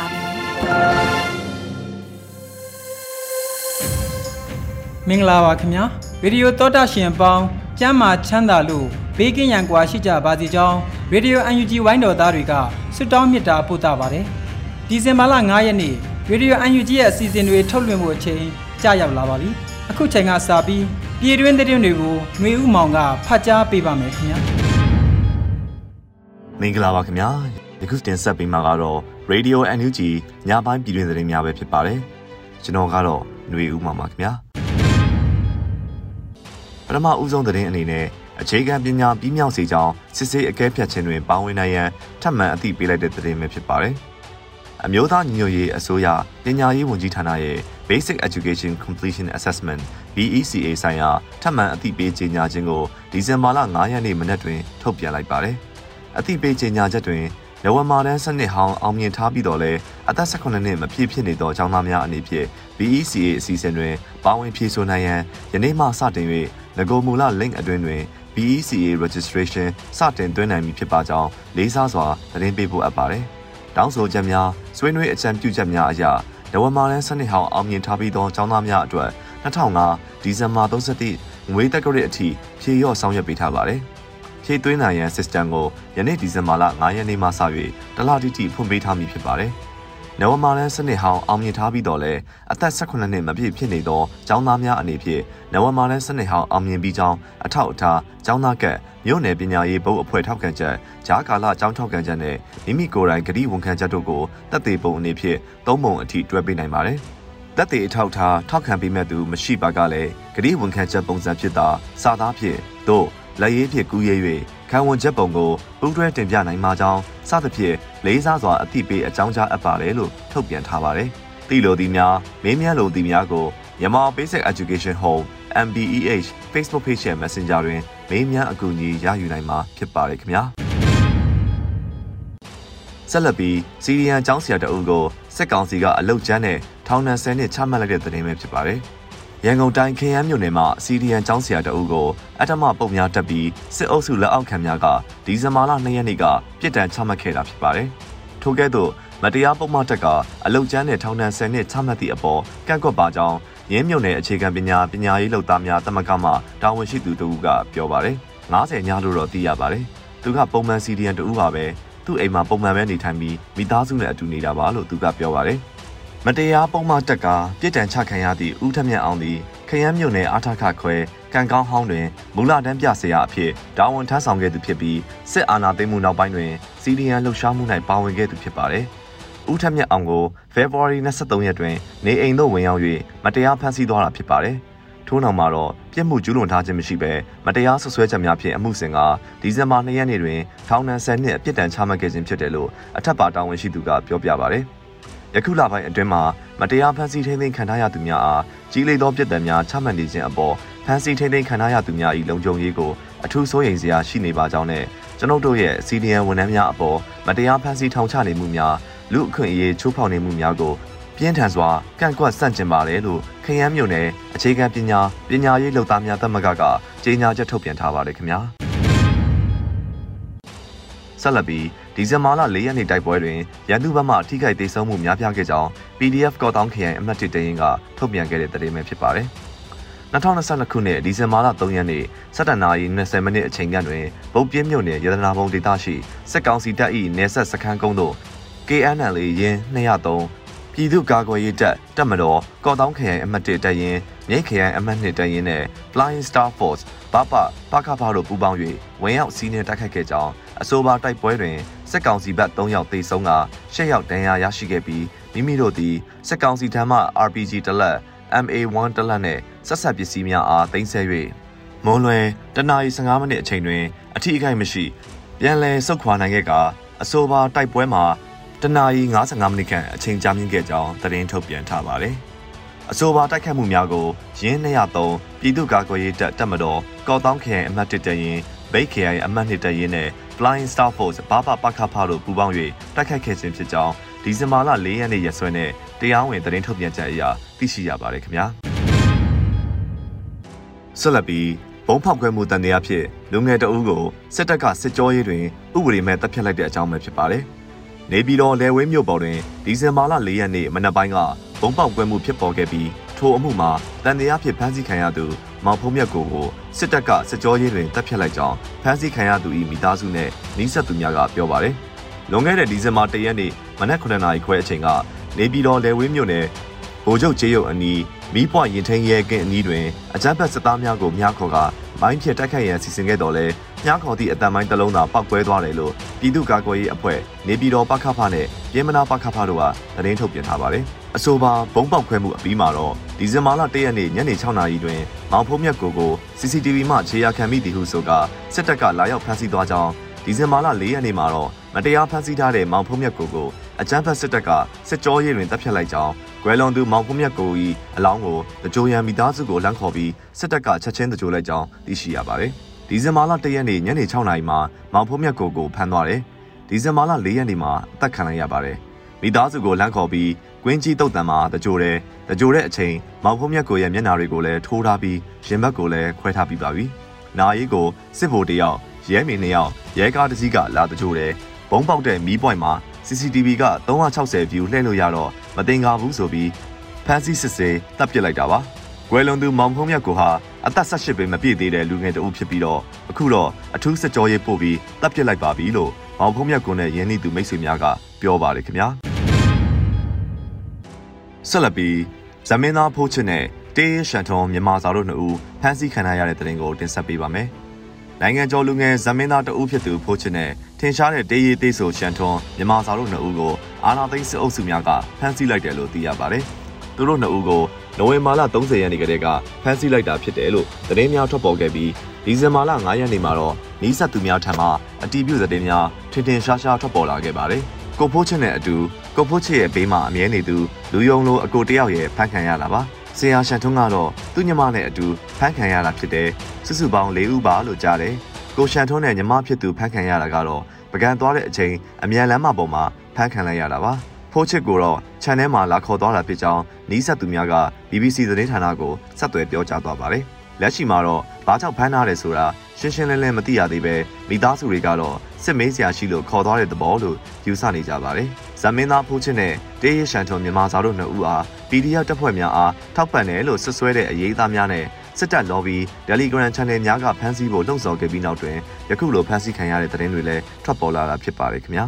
ါပြီ မင်္ဂလာပါခင်ဗျာဗီဒီယိုသောတာရှင်ပေါင်းကျမ်းမာချမ်းသာလို့ဘေးကင်းရန်ကွာရှိကြပါစေကြောင်းဗီဒီယို UNG ဝိုင်းတော်သားတွေကဆုတောင်းမေတ္တာပို့တာပါတယ်ဒီဇင်ဘာလ9ရက်နေ့ဗီဒီယို UNG ရဲ့အစီအစဉ်တွေထုတ်လွှင့်ဖို့အချိန်ကြာရောက်လာပါပြီအခုချိန်ကစပြီးပြည်တွင်းသတင်းတွေကိုຫນွေဥမောင်ကဖတ်ကြားပေးပါမယ်ခင်ဗျာမင်္ဂလာပါခင်ဗျာယခုတင်ဆက်ပေးမှာကတော့ Radio NUG ညပိုင်းပြည်တွင်သတင်းများပဲဖြစ်ပါတယ်ကျွန်တော်ကတော့ຫນွေဦးမှာပါခင်ဗျာပထမဦးဆုံးသတင်းအနေနဲ့အခြေခံပညာပြီးမြောက်စေကြောင်းစစ်ဆေးအကဲဖြတ်ခြင်းတွင်ပါဝင်နိုင်ရန်ထပ်မံအသိပေးလိုက်တဲ့သတင်းပဲဖြစ်ပါတယ်အမျိုးသားညီညွတ်ရေးအစိုးရပညာရေးဝန်ကြီးဌာနရဲ့ Basic Education Completion Assessment BECA ဆိုင်ရာထပ်မံအသိပေးကြေညာခြင်းကိုဒီဇင်ဘာလ9ရက်နေ့မနက်တွင်ထုတ်ပြန်လိုက်ပါတယ်။အသိပေးကြေညာချက်တွင် နဝမာတန်းစနစ်ဟောင်းအောင်မြင်ထားပြီးတော့လဲအသက်18နှစ်မပြည့်ဖြစ်နေသောကျောင်းသားများအနေဖြင့် BECA အစီအစဉ်တွင်ပါဝင်ဖြည့်ဆို့နိုင်ရန်ယနေ့မှစတင်၍ငကိုမူလ link အတွင်းတွင် BECA registration စတင်သွင်းနိုင်ပြီဖြစ်ပါကြောင်းလေးစားစွာသတင်းပေးပို့အပ်ပါတယ်။တောင်းဆိုချက်များဆွေးနွေးအကြံပြုချက်များအရနဝမာတန်းစနစ်ဟောင်းအောင်မြင်ထားပြီးသောကျောင်းသားများအတွက်2005ဒီဇင်ဘာ31ငွေတက်ကရစ်အထိဖြည့်ရော့ဆောင်ရွက်ပေးထားပါတယ်။ ဖြည့်သွင်းနိုင်ရန် system ကိုယနေ့ဒီဇင်ဘာလ9ရက်နေ့မှစ၍တလတိတိဖွင့်ပေးထားမည်ဖြစ်ပါတယ်။နဝမာလန်စနစ်ဟောင်းအောင်မြင်ထားပြီးတော့လဲအသက်18နှစ်မပြည့်ဖြစ်နေသောကျောင်းသားများအနေဖြင့်နဝမာလန်စနစ်ဟောင်းအောင်မြင်ပြီးကြောင်းအထောက်အထားကျောင်းသားကမြို့နယ်ပညာရေးဘုတ်အဖွဲ့ထောက်ခံချက်ဂျားကာလကျောင်းထောက်ခံချက်နဲ့မိမိကိုယ်တိုင်ဂတိဝန်ခံချက်တို့ကိုတက်သေးပုံအနေဖြင့်သုံးပုံအထိတွဲပေးနိုင်ပါတယ်။တက်သေးအထောက်ထားထောက်ခံပေးမဲ့သူမရှိပါကလည်းဂတိဝန်ခံချက်ပုံစံဖြစ်တာစာသားဖြင့်တို့ လက်ရေးဖြင့်ကူးရဲ၍ခံဝန်ချက်ပုံကိုပူးတွဲတင်ပြနိုင်မှာကြောင်းစသဖြင့်လေးစားစွာအသိပေးအကြောင်းကြားအပ်ပါတယ်လို့ထုတ်ပြန်ထားပါတယ်။သိလိုသည်များမင်းမြတ်လိုသည်များကိုမြန်မာ Basic Education Home MBEH Facebook Page ရဲ့ Messenger တွင်မေးမြန်းအကူအညီရယူနိုင်မှာဖြစ်ပါတယ်ခင်ဗျာ။ဆက်လက်ပြီးစီရီယန်ကျောင်းဆရာတအုပ်ကိုစစ်ကောင်စီကအလုတ်ကျန်းနဲ့ထောင်ဒဏ်10နှစ်ချမှတ်လိုက်တဲ့သတင်းပဲဖြစ်ပါတယ်။ ရန်ကုန်တိုင်းခရမ်းမြို့နယ်မှာစီဒီယန်ကျောင်းဆရာတအုပ်ကိုအထမပုံများတက်ပြီးစစ်အုပ်စုလက်အောက်ခံများကဒီဇင်ဘာလ2ရက်နေ့ကပြစ်ဒဏ်ချမှတ်ခဲ့တာဖြစ်ပါတယ်။ထို့ကဲ့သို့မတရားပုံမှန်တက်ကအလုတ်ကျန်းတဲ့ထောင်ဒဏ်10နှစ်ချမှတ်သည့်အပေါ်ကန့်ကွက်ပါကြောင်းရင်းမြုံနယ်အခြေခံပညာပညာရေးလုပ်သားများတမကမှတာဝန်ရှိသူတို့ကပြောပါတယ်။90ညလို့တော့သိရပါတယ်။သူကပုံမှန်စီဒီယန်တူပါပဲ။သူ့အိမ်မှာပုံမှန်ပဲနေထိုင်ပြီးမိသားစုနဲ့အတူနေတာပါလို့သူကပြောပါတယ်။ မတရားပုံမှန်တက်ကပြစ်ဒဏ်ချခံရသည့်ဦးထမြတ်အောင်သည်ခရမ်းမြို့နယ်အာထခခွဲကံကောင်းဟောင်းတွင်မူလတန်းပြဆရာအဖြစ်တာဝန်ထမ်းဆောင်ခဲ့သူဖြစ်ပြီးစစ်အာဏာသိမ်းမှုနောက်ပိုင်းတွင်စီဒီယန်လှုပ်ရှားမှု၌ပါဝင်ခဲ့သူဖြစ်ပါတယ်။ဦးထမြတ်အောင်ကို February 23ရက်တွင်နေအိမ်သို့ဝင်ရောက်၍မတရားဖမ်းဆီးသွားတာဖြစ်ပါတယ်။ထို့နောက်မှာတော့ပြစ်မှုကျူးလွန်ထားခြင်းမရှိဘဲမတရားဆွဆွဲချက်များဖြင့်အမှုစဉ်ကဒီဇင်ဘာ2ရက်နေ့တွင်ထောင်ဒဏ်10နှစ်အပြစ်ဒဏ်ချမှတ်ခဲ့ခြင်းဖြစ်တယ်လို့အထက်ပါတာဝန်ရှိသူကပြောပြပါတ ယ်။ယခုလပိုင်းအတွင်းမှာမတရားဖမ်းဆီးထိန်းသိမ်းခံထားရသူများအားကြီးလေးသောပြစ်ဒဏ်များချမှတ်နေခြင်းအပေါ်ဖမ်းဆီးထိန်းသိမ်းခံထားရသူများ၏လုံခြုံရေးကိုအထူးစိုးရိမ်စရာရှိနေပါကြောင်းနဲ့ကျွန်ုပ်တို့ရဲ့စီဒီအန်ဝန်ထမ်းများအပေါ်မတရားဖမ်းဆီးထောင်ချနေမှုများလူအခွင့်အရေးချိုးဖောက်နေမှုများကိုပြင်းထန်စွာကန့်ကွက်ဆန့်ကျင်ပါတယ်လို့ခရမ်းမြို့နယ်အခြေခံပညာပညာရေးလုပ်သားများသမဂ္ဂကကြေညာချက်ထုတ်ပြန်ထားပါတယ်ခင်ဗျာ ဆက်လက်ပြီးဒီဇင်ဘာလ၄ရက်နေ့တိုက်ပွဲတွင်ရန်သူဘက်မှအထိခိုက်ဒေဆုံးမှုများပြားခဲ့ကြောင်း PDF ကော့တောင်းခရိုင်အမှတ်1တရင်ကထုတ်ပြန်ခဲ့တဲ့သတင်းပဲဖြစ်ပါတယ်။2022ခုနှစ်ဒီဇင်ဘာလ3ရက်နေ့17နာရီ20မိနစ်အချိန်ကတွင်ဗုတ်ပြင်းမြို့နယ်ရတနာဘုံဒေသရှိစစ်ကောင်စီတပ်၏နေဆက်စခန်းကုန်းသို့က KNL ရင်း203ပြည်သူ့ကာကွယ်ရေးတပ်တပ်မတော်ကော့တောင်းခရိုင်အမှတ်1တပ်ရင်းမြိတ်ခရိုင်အမှတ်2တပ်ရင်းနဲ့ Flying Star Force ဘပပခဖတို့ပူးပေါင်း၍ဝင်ရောက်စီးနှင်းတိုက်ခိုက်ခဲ့ကြောင်း အဆိုပါတိုက်ပွဲတွင်စက်ကောင်စီဘက်3ယောက်သေဆုံးက10ယောက်ဒဏ်ရာရရှိခဲ့ပြီးမိမိတို့သည်စက်ကောင်စီထံမှ RPG တလက် MA1 တလက်နှင့်ဆက်ဆက်ပစ္စည်းများအားတင်ဆက်၍မွန်လွယ်တနာရီ15မိနစ်အချိန်တွင် အထီးအခိုက်မရှိပြန်လည်ဆုတ်ခွာနိုင်ခဲ့ကအဆိုပါတိုက်ပွဲမှာတနာရီ55မိနစ်ခန့်အချိန်ကြာမြင့်ခဲ့ကြောင်းသတင်းထုတ်ပြန်ထားပါတယ်။အဆိုပါတိုက်ခတ်မှုများကိုရင်း203ပြည်သူ့ကာကွယ်ရေးတပ်တပ်မတော်ကော့တောင်းခရိုင်အမှတ်1တပ်ရင်း ဘိတ်ခရိုင်အမှတ်2တပ်ရင်းနဲ့ Flying Star Force ဘာဘာပခဖာတို့ပူးပေါင်း၍တိုက်ခိုက်ခဲ့ခြင်းဖြစ်ကြောင်းဒီဇင်ဘာလ4ရက်နေ့ရက်စွဲနဲ့တရားဝင်သတင်းထုတ်ပြန်ချက်အရသိရှိရပါတယ်ခင်ဗျာဆက်လက်ပြီးဘုံဖောက်ခွဲမှုတန်တရားဖြင့်လူငယ်တအုပ်ကိုစစ်တပ်ကစစ်ကြောရေးတွင်ဥပဒေမဲ့တပ်ဖြတ်လိုက်တဲ့အကြောင်းပဲဖြစ်ပါတယ်။နေပြည်တော်လယ်ဝင်းမြို့ပေါ်တွင်ဒီဇင်ဘာလ4ရက်နေ့မနက်ပိုင်းကဘုံပေါက်ကွဲမှုဖြစ်ပေါ်ခဲ့ပြီးထိုအမှုမှာတန်တရားဖြင့်ဖမ်းဆီးခံရသူ မောင်ဖုံးမြတ်ကိုကိုစစ်တပ်ကစစ်ကြောရေးတွင်တပ်ဖြတ်လိုက်ကြောင်းဖမ်းဆီးခံရသူ၏မိသားစုနဲ့နှိဆက်သူများကပြောပါတယ်။လွန်ခဲ့တဲ့ဒီဇင်ဘာ1ရက်နေ့မနက်9:00နာရီခွဲအချိန်ကနေပြည်တော်လယ်ဝင်းမြို့နယ် ဗိုလ်ချုပ်ကျေးရုပ်အနီးမီးပွားရင်ထင်းရဲကင်းအနီးတွင်အကြမ်းဖက်စစ်သားများကိုမြားခေါ်ကမိုင်းဖြစ်တိုက်ခိုက်ရန်စီစဉ်ခဲ့တော်လဲမြားခေါ်သည့်အတန်မိုင်းတစ်လုံးသာပောက်ကွဲသွားတယ်လို့ပြည်သူ့ကာကွယ်ရေးအဖွဲ့နေပြည်တော်ပခဖနဲ့ပြည်မနာပခဖတို့ကသတင်းထုတ်ပြန်ထားပါတယ်။အဆိုပါဘုံပေါက်ခွဲမှုအပြီးမှာတော့ဒီဇင်ဘာလ၁ရက်နေ့ညနေ6နာရီတွင်မောင်ဖုံးမြတ်ကိုကို CCTV မှခြေရာခံမိသည်ဟုဆိုကစစ်တပ်ကလာရောက်ဖမ်းဆီးသွားကြောင်းဒီဇင်ဘာလ၄ရက်နေ့မှာတော့မတရားဖမ်းဆီးထားတဲ့မောင်ဖုံးမြတ်ကိုကို အကြမ်းဖက်စစ်တပ်ကစစ်ကြောရေးတွင်တပ်ဖြတ်လိုက်ကြောင်းကွယ်လွန်သူမောင်ဖုံးမြတ်ကို၏အလောင်းကိုတကြိုရန်မိသားစုကိုလမ်းခေါ်ပြီးစစ်တပ်ကချက်ချင်းတကြိုလိုက်ကြောင်းသိရှိရပါတယ်။ဒီဇင်ဘာလ၁ရက်နေ့ညနေ6နာရီမှာမောင်ဖုံးမြတ်ကိုကိုဖမ်းသွားတယ်။ဒီဇင်ဘာလ၄ရက်နေ့မှာအသက်ခံလိုက်ရပါတယ်။မိသားစုကိုလမ်းခေါ်ပြီးကွင်းကြီးတုတ်တံမှာတကြိုတယ်။တကြိုတဲ့အချိန်မောင်ဖုံးမြတ်ကိုရဲ့မျက်နှာတွေကိုလည်းထိုးထားပြီးရင်ဘတ်ကိုလည်းခွဲထားပြီးပါပြီ။နာရီကိုစစ်ဗိုလ်တယောက်ရဲမင်းနှစ်ယောက်ရဲကားတစ်စီးကလာတကြိုတယ်ဘုံပေါက်တဲ့မီးပွိုင်မှာ CCTV က360 view လှည့်လို့ရတော့မတင်ကားဘူးဆိုပြီးဖန်စီစစ်စေးတပ်ပစ်လိုက်တာပါကွယ်လွန်သူမောင်ဖုံးမြတ်ကိုဟာအသက်18ပဲမပြည့်သေးတဲ့လူငယ်တအုပ်ဖြစ်ပြီးတော့အခုတော့အထူးစကြောရေးပို့ပြီးတပ်ပစ်လိုက်ပါပြီလို့မောင်ဖုံးမြတ်ကိုနဲ့ရင်းနှီးသူမိတ်ဆွေများကပြောပါတယ်ခင်ဗျာဆက်လက်ပြီးဇမင်းသားဖိုးချစ်နဲ့တေးရရှန်ထုံမြန်မာစာတို့နှစ်ဦးဖမ်းဆီးခံရတဲ့တဲ့တင်ကိုတင်ဆက်ပေးပါမယ်။ နိုင်ငံကျော်လူငယ်ဇမင်းသားတဦးဖြစ်သူဖိုးချစ်နဲ့ထင်ရှားတဲ့တေးရီသေးဆိုရှန်ထွန်းမြန်မာစာတို့နှစ်ဦးကိုအာနာသိန်းစစ်အုပ်စုများကဖမ်းဆီးလိုက်တယ်လို့သိရပါတယ်။သူတို့နှစ်ဦးကိုနိုဝင်ဘာလ30ရက်နေ့ကတည်းကဖမ်းဆီးလိုက်တာဖြစ်တယ်လို့သတင်းများထွက်ပေါ်ခဲ့ပြီးဒီဇင်ဘာလ9ရက်နေ့မှာတော့နီးစပ်သူများထံမှအတီးပြုသတင်းများထင်ထင်ရှားရှားထွက်ပေါ်လာခဲ့ပါတယ်။ကိုဖိုးချစ်နဲ့အတူကိုဖိုးချစ်ရဲ့ဘေးမှာအမြဲနေသူလူယုံလိုအကိုတယောက်ရဲ့ဖမ်းခံရတာပါ။ ဆရာရှန်ထွန်းကတော့သူ့ညီမနဲ့အတူဖမ်းခံရတာဖြစ်တယ်စုစုပေါင်း၄ဦးပါလို့ကြားတယ်ကိုရှန်ထွန်းနဲ့ညီမဖြစ်သူဖမ်းခံရတာကတော့ပကံသွားတဲ့အချိန်အမြန်လမ်းမပေါ်မှာဖမ်းခံလိုက်ရတာပါဖိုးချစ်ကိုတော့ channel မှာလာခေါ်သွားတာဖြစ်ကြောင်းနီးစပ်သူများက BBC သတင်းဌာနကိုဆက်သွယ်ပြောကြားသွားပါတယ်လက်ရှိမှာတော့ ဘာကြောင့်ဖမ်းထားတယ်ဆိုတာရှင်းရှင်းလင်းလင်းမသိရသေးပဲမိသားစုတွေကတော့စစ်မေးစရာရှိလို့ခေါ်သွားတဲ့သဘောလို့ယူဆနေကြပါတယ်။ဇမင်းသားဖိုးချစ်နဲ့တေးရရှန်ထွန်မြန်မာသားတို့နှစ်ဦးအား PDF တပ်ဖွဲ့များအားထောက်ပံ့တယ်လို့ဆွဆွဲတဲ့အရေးသားများနဲ့စစ်တပ် lobby Telegram channel များကဖမ်းဆီးဖို့လှုံ့ဆော်ခဲ့ပြီးနောက်တွင်ယခုလိုဖမ်းဆီးခံရတဲ့သတင်းတွေလည်းထွက်ပေါ်လာတာဖြစ်ပါတယ်ခင်ဗျာ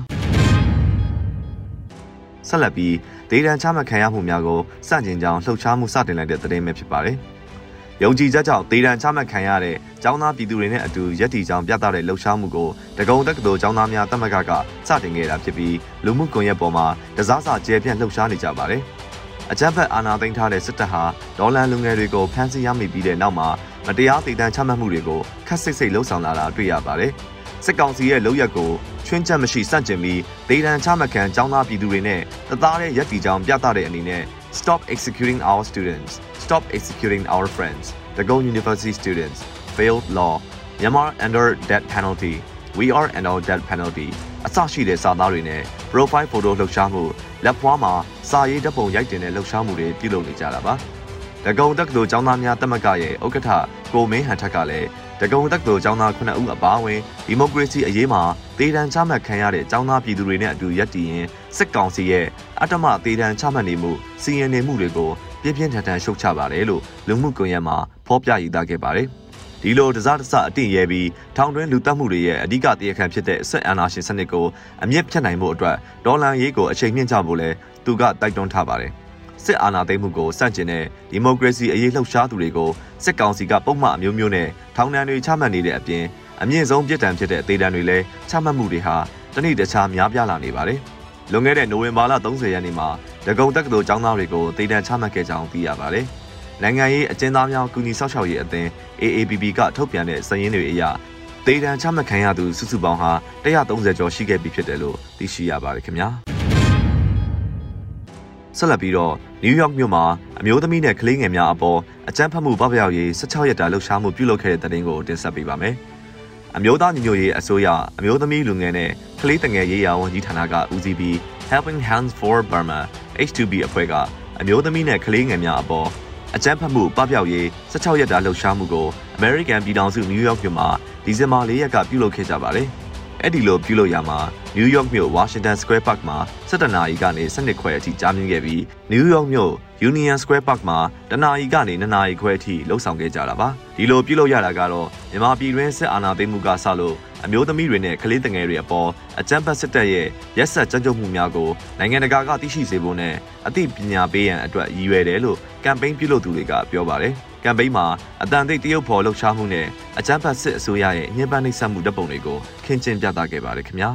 ဆက်လက်ပြီးဒေတန်ချမှတ်ခံရမှုများကိုစတင်ကြောင်းလှုပ်ရှားမှုစတင်လိုက်တဲ့သတင်းပဲဖြစ်ပါတယ် ယုံကြည်ချက်ကြောင့်ဒေတန်ချမှတ်ခံရတဲ့ចောင်းသားပြည်သူတွေနဲ့အတူရက်တီကြောင်ပြသတဲ့လှုပ်ရှားမှုကိုတကုံတက္ကသိုလ်ចောင်းသားများတမကကစတင်ခဲ့တာဖြစ်ပြီးလူမှုကွန်ရက်ပေါ်မှာတစားစာကျဲပြန့်လှုပ်ရှားနေကြပါတယ်။အကြမ်းဖက်အာဏာသိမ်းထားတဲ့စစ်တပ်ဟာဒေါ်လာလူငယ်တွေကိုဖမ်းဆီးရမိပြီးတဲ့နောက်မှာမတရားတည်တံ့ချမှတ်မှုတွေကိုခက်ဆစ်ဆစ်လှုံ့ဆော်လာတာတွေ့ရပါတယ်။စစ်ကောင်စီရဲ့လုပ်ရက်ကိုချွင်းချက်မရှိစန့်ကျင်ပြီးဒေတံချမှတ်ခံចောင်းသားပြည်သူတွေနဲ့တသားတဲ့ရက်တီကြောင်ပြသတဲ့အနေနဲ့ Stop executing our students Stop executing our friends The Go University students failed law Myanmar under death penalty We are under death penalty အစရှိတဲ့စာသားတွေနဲ့ profile photo လှုပ်ရှားမှုလက်ဖွားမှာစာရေးဓာတ်ပုံရိုက်တင်တဲ့လှုပ်ရှားမှုတွေပြုလုပ်နေကြတာပါ။ဒဂုံတက္ကသိုလ်ကျောင်းသားများတက်မကရဲ့ဥက္ကဋ္ဌကိုမင်းဟန်ထက်ကလည်းဒဂုံတက္ကသိုလ်ကျောင်းသား9ဦးအပါအဝင်ဒီမိုကရေစီအရေးမှာ ဒေတံချမှတ်ခံရတဲ့ကျောင်းသားပြည်သူတွေနဲ့အတူရပ်တည်ရင်စစ်ကောင်စီရဲ့အတ္တမဒေတံချမှတ်နေမှုစီရင်နေမှုတွေကိုပြင်းပြင်းထန်ထန်ရှုတ်ချပါတယ်လို့လူမှုကွန်ရက်မှာဖော်ပြရေးသားခဲ့ပါတယ်။ဒီလိုတစားတစအတင့်ရဲပြီးထောင်တွင်းလူတက်မှုတွေရဲ့အဓိကတရားခံဖြစ်တဲ့စစ်အာဏာရှင်စနစ်ကိုအမြင့်ဖြတ်နိုင်မှုအတွက်ဒေါ်လာရေးကိုအချိန်မြင့်ကြဖို့လဲသူကတိုက်တွန်းထားပါတယ်စစ်အာဏာသိမ်းမှုကိုစန့်ကျင်တဲ့ဒီမိုကရေစီအရေးလှုပ်ရှားသူတွေကိုစစ်ကောင်စီကပုံမှန်အမျိုးမျိုးနဲ့ထောင်ဒဏ်တွေချမှတ်နေတဲ့အပြင် အမြင့်ဆုံးပြစ်ဒဏ်ဖြစ်တဲ့အသေးဒဏ်တွေလည်းချမှတ်မှုတွေဟာတနေ့တခြားများပြားလာနေပါတယ်။လွန်ခဲ့တဲ့နိုဝင်ဘာလ30ရက်နေ့မှာဒဂုံတက္ကသိုလ်ကျောင်းသားတွေကိုသေဒဏ်ချမှတ်ခဲ့ကြောင်းသိရပါတယ်။နိုင်ငံရေးအကျဉ်းသားများကူညီဆောက်ရှောက်ရေးအသင်း AAPP ကထုတ်ပြန်တဲ့စာရင်းတွေအရသေဒဏ်ချမှတ်ခံရသူစုစုပေါင်းဟာ130ကျော်ရှိခဲ့ပြီဖြစ်တယ်လို့သိရှိရပါတယ်ခင်ဗျာ။ဆက်လက်ပြီးတော့နယူးယောက်မြို့မှာအမျိုးသမီးနဲ့ကလေးငယ်များအပေါ်အကြမ်းဖက်မှုပပျောက်ရေး16ရက်တာလှုပ်ရှားမှုပြုလုပ်ခဲ့တဲ့တဲ့တင်ကိုတင်ဆက်ပေးပါမယ်။ အမျိုးသားညီညွတ်ရေးအစိုးရအမျိုးသမီးလူငယ်နဲ့ကလေးတငယ်ရေးရာဝန်ကြီးဌာနကဦးစီးပြီး Helping Hands for Burma H2B အဖွဲ့ကအမျိုးသမီးနဲ့ကလေးငယ်များအပေါ်အကြမ်းဖက်မှုပပျောက်ရေး16ရက်တာလှုပ်ရှားမှုကို American ပြည်ထောင်စုနယူးယောက်မြို့မှာဒီဇင်ဘာ၄ရက်ကပြုလုပ်ခဲ့ကြပါတယ်။အဲ့ဒီလိုပြုလုပ်ရမှာနယူးယောက်မြို့ Washington Square Park မှာ17နာရီကနေ17ခွဲအထိကြာမြင့်ခဲ့ပြီးနယူးယောက်မြို့ Union Square Park မှာတနာရီကနေ2နာရီခွဲအထိလှုပ်ဆောင်ခဲ့ကြတာပါဒီလိုပြုလုပ်ရတာကတော့မြန်မာပြည်တွင်းစစ်အာဏာသိမ်းမှုကစလို့အမျိုးသမီးတွေနဲ့ကလေးငယ်တွေအပေါ်အကြမ်းဖက်စစ်တပ်ရဲ့ရက်ဆက်ကြမ်းကြုတ်မှုများကိုနိုင်ငံတကာကသိရှိစေဖို့နဲ့အသိပညာပေးရန်အတွက်ရည်ရွယ်တယ်လို့ကမ်ပိန်းပြုလုပ်သူတွေကပြောပါတယ်။ကမ်ပိန်းမှာအတန်သိတရုတ်ဖော်လှုပ်ရှားမှုနဲ့အကြမ်းဖက်စစ်အစိုးရရဲ့ညှဉ်းပန်းနှိပ်စက်မှုတပ်ပုံတွေကိုခင်းကျင်းပြသခဲ့ပါတယ်ခင်ဗျာ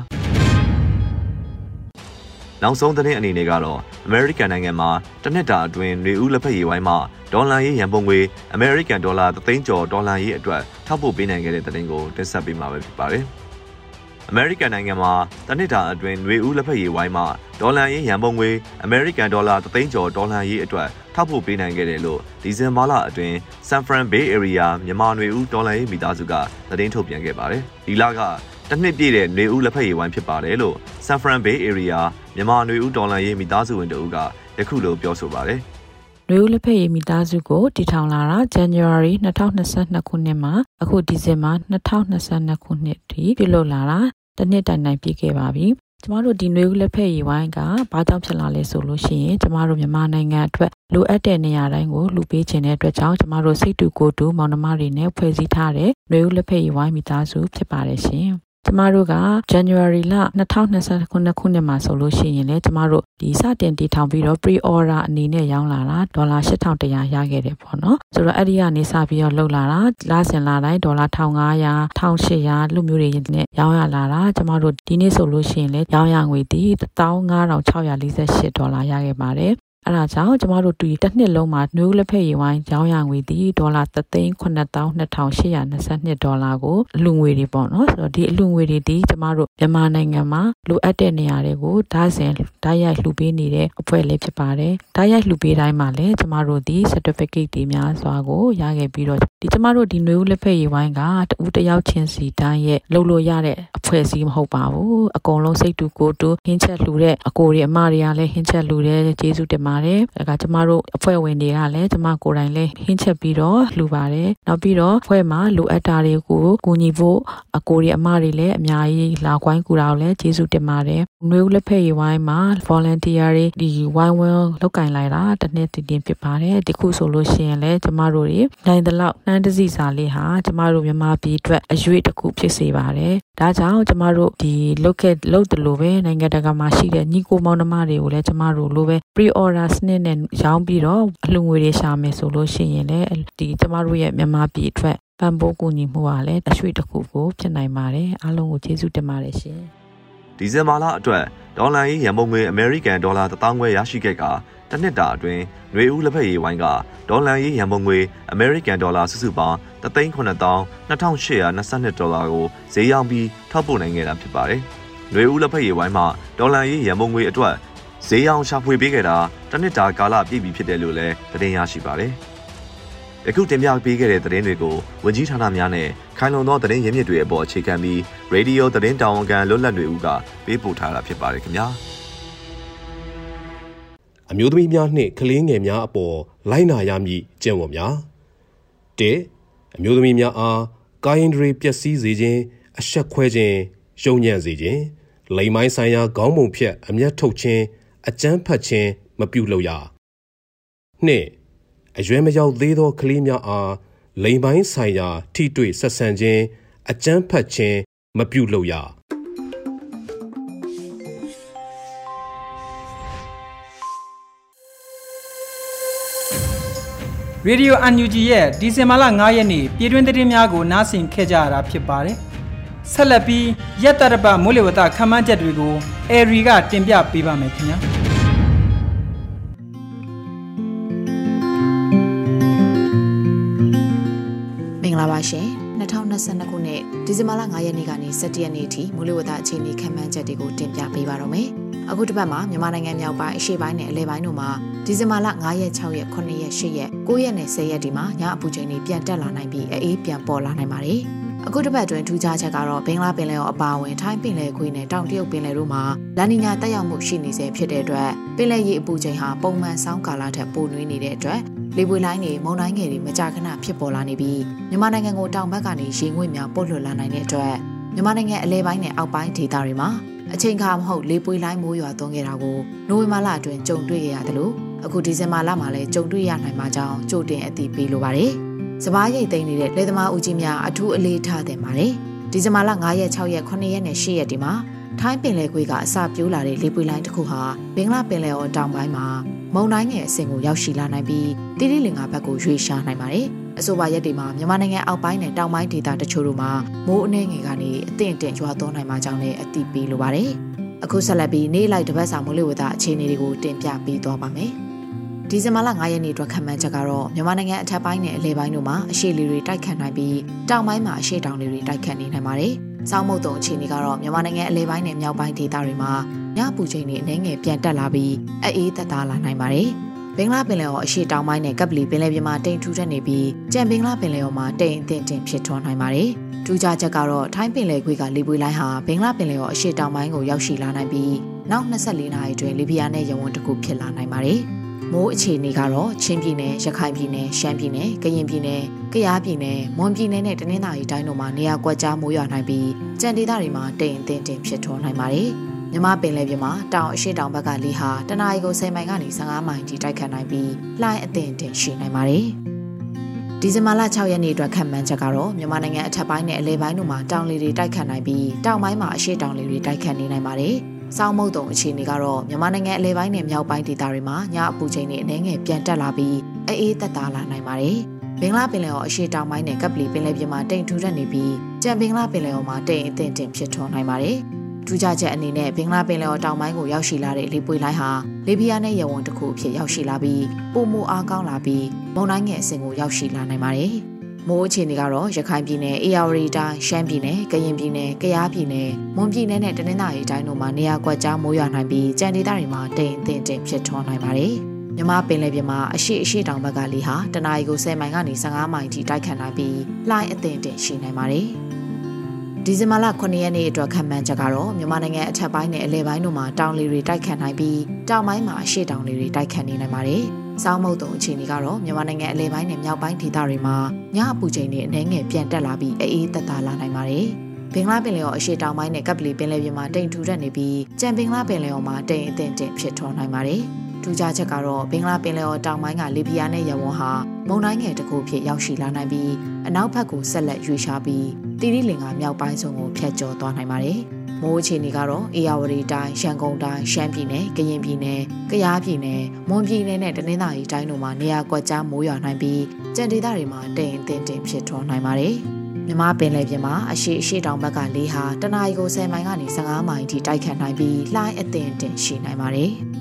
နောက်ဆုံးသတင်းအနေနဲ့ကတော့ American နိုင်ငံမှာတနစ်တာအတွင်းနေဦးလက်ဖက်ရည်ဝိုင်းမှဒေါ်လာရေးရန်ပုံငွေ American ဒေါ်လာသသိန်းကျော်ဒေါ်လာရေးအတွက်ထောက်ပို့ပေးနိုင်ခဲ့တဲ့သတင်းကိုတင်ဆက်ပေးမှာဖြစ်ပါတယ်။ American နိုင်ငံမှာတနစ်တာအတွင်းနေဦးလက်ဖက်ရည်ဝိုင်းမှဒေါ်လာရေးရန်ပုံငွေ American ဒေါ်လာသသိန်းကျော်ဒေါ်လာရေးအတွက်ထောက်ပို့ပေးနိုင်ခဲ့တယ်လို့ဒီဇင်ဘာလအတွင်း San Fran Bay Area မြန်မာနေဦးဒေါ်လာရေးမိသားစုကသတင်းထုတ်ပြန်ခဲ့ပါတယ်။ဒီလက တစ်နှစ်ပြည့်တဲ့ຫນွေဦးလက်ဖက်ရည်ဝိုင်းဖြစ်ပါတယ်လို့ San Fran Bay Area မြန်မာຫນွေဦးဒေါ်လာရေးမိသားစုဝင်တို့ကယခုလိုပြောဆိုပါတယ်။နွေဦးလက်ဖက်ရည်မိသားစုကိုတည်ထောင်လာတာ January 2022ခုနှစ်မှာအခုဒီဇင်ဘာ2022ခုနှစ်ထိပြုလုပ်လာတာတစ်နှစ်တိုင်တိုင်ပြည့်ခဲ့ပါပြီကျမတို့ဒီနွေဦးလက်ဖက်ရည်ဝိုင်းကဘာကြောင့်ဖြစ်လာလဲဆိုလို့ရှိရင်ကျမတို့မြန်မာနိုင်ငံအတွက်လိုအပ်တဲ့နေရာတိုင်းကိုလူပေးခြင်းတဲ့အတွက်ကြောင့်ကျမတို့စိတ်တူကိုယ်တူမောင်နှမတွေနဲ့ဖွဲ့စည်းထားတဲ့နွေဦးလက်ဖက်ရည်ဝိုင်းမိသားစုဖြစ်ပါတယ်ရှင် ကျမတို့က January လ2029ခုနှစ်မှာဆိုလို့ရှိရင်လည်းကျမတို့ဒီစတင်တည်ထောင်ပြီးတော့ pre order အနေနဲ့ရောင်းလာတာဒေါ်လာ8100ရခဲ့တယ်ပေါ့နော်ဆိုတော့အဲ့ဒီကနေစပြီးတော့လောက်လာတာလစဉ်လာတိုင်းဒေါ်လာ1500 1800လူမျိုးတွေနဲ့ရောင်းရလာတာကျမတို့ဒီနေ့ဆိုလို့ရှိရင်လည်းရောင်းရငွေဒီ15648ဒေါ်လာရခဲ့ပါတယ် အဲဒါကြောင့်ကျမတို့တူတစ်နှစ်လုံးမှာနယူးလက်ဖက်ရည်ဝိုင်းရောင်းရငွေဒီဒေါ်လာ3,92,822ဒေါ်လာကိုအလူငွေတွေပေါ့နော်ဆိုတော့ဒီအလူငွေတွေဒီကျမတို့မြန်မာနိုင်ငံမှာလိုအပ်တဲ့နေရာတွေကိုဓာတ်စဉ်ဓာတ်ရိုက်လှူပေးနေတဲ့အဖွဲ့လေးဖြစ်ပါတယ်ဓာတ်ရိုက်လှူပေးတိုင်းမှာလည်းကျမတို့ဒီ certificate တွေများစွာကိုရခဲ့ပြီးတော့ဒီကျမတို့ဒီနယူးလက်ဖက်ရည်ဝိုင်းကတူတယောက်ချင်းစီတိုင်းရဲ့လှုပ်လို့ရတဲ့အ ဖွဲ့အစည်းမဟုတ်ပါဘူးအကုန်လုံးစိတ်တူကိုယ်တူဟင်းချက်လှူတဲ့အကိုတွေအမတွေကလည်းဟင်းချက်လှူတယ်ကျေးဇူးတင်ပါတယ်။ဒါကကျမတို့အဖွဲ့ဝင်တွေကလည်းကျမကိုယ်တိုင်လည်းဟင်းချက်ပြီးတော့လှူပါတယ်။နောက်ပြီးတော့အဖွဲ့မှာလိုအပ်တာတွေကိုကူညီဖို့အကိုတွေအမတွေလည်းအများကြီးလာကွိုင်းကူတာကိုလည်းကျေးဇူးတင်ပါတယ်။နှွေဦးလက်ဖက်ရည်ဝိုင်းမှာ volunteer တွေဒီဝိုင်းဝန်းလောက်ကင်လိုက်တာတစ်နှစ်တည်တင်ဖြစ်ပါတယ်။ဒီခုဆိုလို့ရှိရင်လည်းကျမတို့တွေနိုင်တဲ့လောက်နှမ်းတစီစာလေးဟာကျမတို့မြန်မာပြည်အတွက်အရွေးတစ်ခုဖြစ်စေပါတယ်။ဒါကြောင့်ကျမတို့ဒီလုတ်ခဲ့လုတ်တယ်လို့ပဲနိုင်ငံတကာမှာရှိတဲ့ညီကိုမောင်နှမတွေကိုလည်းကျမတို့လိုပဲ pre order စနစ်နဲ့ရောင်းပြီးတော့အလှငွေတွေရှာမယ်ဆိုလို့ရှိရင်လည်းဒီကျမတို့ရဲ့မြန်မာပြည်အတွက်ပံ့ပိုးကူညီမှုကလည်းအရွှေ့တစ်ခုကိုဖြစ်နိုင်ပါတယ်အားလုံးကိုကျေးဇူးတင်ပါတယ်ရှင်ဒီဇင်ဘာလအတွက်ဒေါ်လာရေးရန်ပုံငွေအမေရိကန်ဒေါ်လာ1000ခွဲရရှိခဲ့က တစ်နှစ်တာအတွင်းຫນွေဦးလက်ဖက်ရည်ဝိုင်းကဒေါ်လာရေးရန်ပုံငွေအမေရိကန်ဒေါ်လာစုစုပေါင်း3,922ဒေါ်လာကိုဈေးရောင်းပြီးထောက်ပို့နိုင်ခဲ့တာဖြစ်ပါတယ်။ຫນွေဦးလက်ဖက်ရည်ဝိုင်းမှာဒေါ်လာရေးရန်ပုံငွေအတွက်ဈေးရောင်းရှာဖွေပေးခဲ့တာတစ်နှစ်တာကာလပြည့်ပြီဖြစ်တယ်လို့လည်းသတင်းရရှိပါတယ်။ယခုတင်ပြပေးခဲ့တဲ့သတင်းတွေကိုဝန်ကြီးဌာနများနဲ့ခိုင်လုံသောသတင်းရင်းမြစ်တွေအပေါ်အခြေခံပြီးရေဒီယိုသတင်းတာဝန်ခံလွတ်လပ်တွေဦးကပေးပို့ထားတာဖြစ်ပါတယ်ခင်ဗျာ။ အမျိုးသမီးများနှင့်ကလေးငယ်များအပေါ်လိုက်နာရမည်ကျင့်ဝတ်များ၁အမျိုးသမီးများအားကာယင်ဒရီပျက်စီးစေခြင်းအဆက်ခွဲခြင်းယုံညံ့စေခြင်းလိမ်မိုင်းဆိုင်ရာခေါင်းပုံဖြတ်အမျက်ထုတ်ခြင်းအကြမ်းဖက်ခြင်းမပြုလုပ်ရနှစ်အရွယ်မရောက်သေးသောကလေးများအားလိမ်ပိုင်းဆိုင်ရာထိတွေ့ဆက်ဆံခြင်းအကြမ်းဖက်ခြင်းမပြုလုပ်ရ ရေဒီယို UNG ရဲ့ဒီဇင်ဘာလ9ရက်နေ့ပြည်တွင်းသတင်းများကိုနားဆင်ခဲ့ကြရတာဖြစ်ပါတယ်။ဆက်လက်ပြီးရက်တရပမိုးလေဝသခန့်မှန်းချက်တွေကိုအေရီကတင်ပြပေးပါမယ်ခင်ဗျာ။္ဂလာပါရှင်2022ခုနှစ်ဒီဇင်ဘာလ9ရက်နေ့ကနေ17ရက်နေ့အထိမိုးလေဝသအခြေအနေခန့်မှန်းချက်တွေကိုတင်ပြပေးပါတော့မယ်။ အခုတစ်ပတ်မှာမြန်မာနိုင်ငံမြောက်ပိုင်းအရှေ့ပိုင်းနဲ့အလယ်ပိုင်းတို့မှာဒီဇင်ဘာလ9ရက်6ရက်9ရက်10ရက်9ရက်နဲ့10ရက်ဒီမှာညအပူချိန်တွေပြန်တက်လာနိုင်ပြီးအေးပြန်ပေါ်လာနိုင်ပါတယ်။အခုတစ်ပတ်အတွင်းထူးခြားချက်ကတော့ဘင်္ဂလားပင်လယ်အော်အပါအဝင်ထိုင်းပင်လယ်ခွေနဲ့တောင်တရုတ်ပင်လယ်တို့မှာလာနီညာတက်ရောက်မှုရှိနေစေဖြစ်တဲ့အတွက်ပင်လယ်ရေအပူချိန်ဟာပုံမှန်ဆောင်းကာလထက်ပိုနွေးနေတဲ့အတွက်လေပွေလိုင်းတွေမုန်တိုင်းငယ်တွေမကြာခဏဖြစ်ပေါ်လာနေပြီးမြန်မာနိုင်ငံကိုတောင်ဘက်ကနေရေငွေ့များပို့လွှတ်လာနိုင်တဲ့အတွက်မြန်မာနိုင်ငံအလဲပိုင်းနဲ့အောက်ပိုင်းဒေသတွေမှာ အချိန်ခါမဟုတ်လေပွေလိုင်းမိုးရွာသွန်းခဲ့တာကိုနိုဝင်ဘာလအတွင်းကြုံတွေ့ခဲ့ရတယ်လို့အခုဒီဇင်ဘာလမှာလည်းကြုံတွေ့ရနိုင်မှာကြောင်းကြိုတင်အသိပေးလိုပါတယ်။စပားရိတ်သိမ်းနေတဲ့လေသမားဦးကြီးများအထူးအလေးထားတင်ပါတယ်။ဒီဇင်ဘာလ9ရက်6ရက်9ရက်နဲ့10ရက်ဒီမှာထိုင်းပင်လယ်ကွေးကအစပြိုးလာတဲ့လေပွေလိုင်းတစ်ခုဟာဘင်္ဂလားပင်လယ်အော်တောင်ပိုင်းမှာမုန်တိုင်းငယ်အဆင့်ကိုရောက်ရှိလာနိုင်ပြီးတိတိလင်္ကာဘက်ကိုရွေ့ရှားနိုင်ပါတယ်။ အဆိုပါရက်တွေမှာမြန်မာနိုင်ငံအောက်ပိုင်းနဲ့တောင်ပိုင်းဒေသတချို့တို့မှာမိုးအနှဲငယ်ကနေအသင့်အတင့်ရွာသွန်းနိုင်မှာကြောင်းလည်းအသိပေးလိုပါတယ်။အခုဆက်လက်ပြီးနေ့လိုက်တပတ်စာမိုးလေဝသအခြေအနေတွေကိုတင်ပြပေးသွားပါမယ်။ဒီဇင်ဘာလ9ရက်နေ့အတွက်ခံမှန်းချက်ကတော့မြန်မာနိုင်ငံအထက်ပိုင်းနဲ့အလယ်ပိုင်းတို့မှာအရှိလီတွေတိုက်ခတ်နိုင်ပြီးတောင်ပိုင်းမှာအရှိတောင်တွေတိုက်ခတ်နေနိုင်ပါတယ်။စောင်းမုတ်တုံအခြေအနေကတော့မြန်မာနိုင်ငံအလယ်ပိုင်းနဲ့မြောက်ပိုင်းဒေသတွေမှာညပူချိန်တွေအနှဲငယ်ပြန်တက်လာပြီးအေးသက်သာလာနိုင်ပါတယ်။ ဘင်္ဂလားပင်လယ်အော်အရှေ့တောင်ပိုင်းနဲ့ကပ်ပလီပင်လယ်ပြင်မှာတိမ်ထူထပ်နေပြီးကြံဘင်္ဂလားပင်လယ်အော်မှာတိမ်အထင်တင်ဖြစ်ထွန်းနိုင်ပါတယ်။ထူးခြားချက်ကတော့ထိုင်းပင်လယ်ကွေ့ကလေပွေလိုင်းဟာဘင်္ဂလားပင်လယ်အော်အရှေ့တောင်ပိုင်းကိုရောက်ရှိလာနိုင်ပြီးနောက်24နာရီအတွင်းလီဘီယာနဲ့ရဝန်းတစ်ခုဖြစ်လာနိုင်ပါတယ်။မိုးအခြေအနေကတော့ချင်းပြည်နယ်၊ရခိုင်ပြည်နယ်၊ရှမ်းပြည်နယ်၊ကရင်ပြည်နယ်၊ကယားပြည်နယ်၊မွန်ပြည်နယ်နဲ့တနင်္သာရီတိုင်းတို့မှာနေရာကွက်ကြားမိုးရွာနိုင်ပြီးကြံဒေသတွေမှာတိမ်အထင်တင်ဖြစ်ထွန်းနိုင်ပါတယ်။ မြမပင်လယ်ပြင်မှာတောင်အရှိတောင်ဘက်ကလေဟာတနအီကို10မိုင်ကနေ15မိုင်ထိတိုက်ခတ်နိုင်ပြီးလှိုင်းအသင့်တင်ရှိနိုင်ပါတယ်။ဒီဇင်ဘာလ6ရက်နေ့အတွက်ခံမှန်းချက်ကတော့မြန်မာနိုင်ငံအထက်ပိုင်းနဲ့အလယ်ပိုင်းတို့မှာတောင်လေတွေတိုက်ခတ်နိုင်ပြီးတောင်ပိုင်းမှာအရှိတောင်လေတွေတိုက်ခတ်နေနိုင်ပါတယ်။စောင်းမုတ်တုံအခြေအနေကတော့မြန်မာနိုင်ငံအလယ်ပိုင်းနဲ့မြောက်ပိုင်းဒေသတွေမှာညအပူချိန်တွေအနည်းငယ်ပြန်တက်လာပြီးအေးသက်သာလာနိုင်ပါတယ်။ဘင်္ဂလားပင်လယ်အော်အရှေ့တောင်ပိုင်းနဲ့ကပ်ပလီပင်လယ်ပြင်မှာတိမ်ထူထပ်နေပြီးကြံဘင်္ဂလားပင်လယ်အော်မှာတိမ်အထင်တင်ဖြစ်ထွန်းနိုင်ပါတယ်။ ထူးခြားချက်အနေနဲ့ဘင်္ဂလားပင်လယ်အော်တောင်ပိုင်းကိုရောက်ရှိလာတဲ့လေပွေလိုင်းဟာလေပြင်းနဲ့ရဝံတစ်ခုအဖြစ်ရောက်ရှိလာပြီးပုံမူအားကောင်းလာပြီးမုန်တိုင်းငယ်အဆင့်ကိုရောက်ရှိလာနိုင်ပါတယ်။မိုးအခြေအနေကတော့ရခိုင်ပြည်နယ်၊အေရဝတီတိုင်း၊ရှမ်းပြည်နယ်၊ကရင်ပြည်နယ်၊ကယားပြည်နယ်၊မွန်ပြည်နယ်နဲ့တနင်္သာရီတိုင်းတို့မှာနေရာကွက်ကြားမိုးရွာနိုင်ပြီးကြံဒေသတွေမှာတိမ်အထင်တင်ဖြစ်ထွန်းနိုင်ပါတယ်။မြမပင်လယ်ပြင်မှာအရှိအရှိတောင်ဘက်ကလေဟာတနအီကို10မိုင်ကနေ15မိုင်ထိတိုက်ခတ်နိုင်ပြီးလှိုင်းအသင့်တင်ရှိနိုင်ပါတယ်။ ဒီဇင်ဘာလ9ရက်နေ့အတွက်ခံမှန်းချက်ကတော့မြန်မာနိုင်ငံအထက်ပိုင်းနဲ့အလယ်ပိုင်းတို့မှာတောင်လေတွေတိုက်ခတ်နိုင်ပြီးတောင်ပိုင်းမှာအရှေ့တောင်လေတွေတိုက်ခတ်နေနိုင်ပါတယ်။စောင်းမုတ်တုံအခြေအနေကတော့မြန်မာနိုင်ငံအလယ်ပိုင်းနဲ့မြောက်ပိုင်းဒေသတွေမှာညအပူချိန်တွေအနည်းငယ်ပြန်တက်လာပြီးအေးသက်သာလာနိုင်ပါတယ်။ဘင်္ဂလားပင်လယ်အော်အရှေ့တောင်ပိုင်းနဲ့ကပ်ပလီပင်လယ်ပြင်မှာတိမ်ထူထပ်နေပြီးကြံဘင်္ဂလားပင်လယ်အော်မှာတိမ်အထင်တင်ဖြစ်ထွန်းနိုင်ပါတယ်။ ထူးခြားချက်ကတော့ဘင်္ဂလားပင်လယ်အော်တောင်ပိုင်းကလီဘီယာနဲ့ယမန်ဟာမုန်တိုင်းငယ်တစ်ခုဖြစ်ရောက်ရှိလာနိုင်ပြီးအနောက်ဘက်ကိုဆက်လက်ရွေ့ရှားပြီးတီရီလင်ကမြောက်ပိုင်းဆုံးကိုဖျက်ကျော်သွားနိုင်ပါတယ်။မိုးအခြေအနေကတော့အေရဝတီတိုင်း၊ရန်ကုန်တိုင်း၊ရှမ်းပြည်နယ်၊ကရင်ပြည်နယ်၊ကယားပြည်နယ်၊မွန်ပြည်နယ်နဲ့တနင်္သာရီတိုင်းတို့မှာနေရာကွက်ကြားမိုးရွာနိုင်ပြီးကြံဒေသတွေမှာတိမ်အထင်တင်ဖြစ်ထွန်းနိုင်ပါတယ်။မြမပင်လယ်ပြင်မှာအရှိအရှိတောင်ဘက်ကလေဟာတနအီကို10မိုင်ကနေ15မိုင်ထိတိုက်ခတ်နိုင်ပြီးလှိုင်းအသင့်တင်ရှိနိုင်ပါတယ်။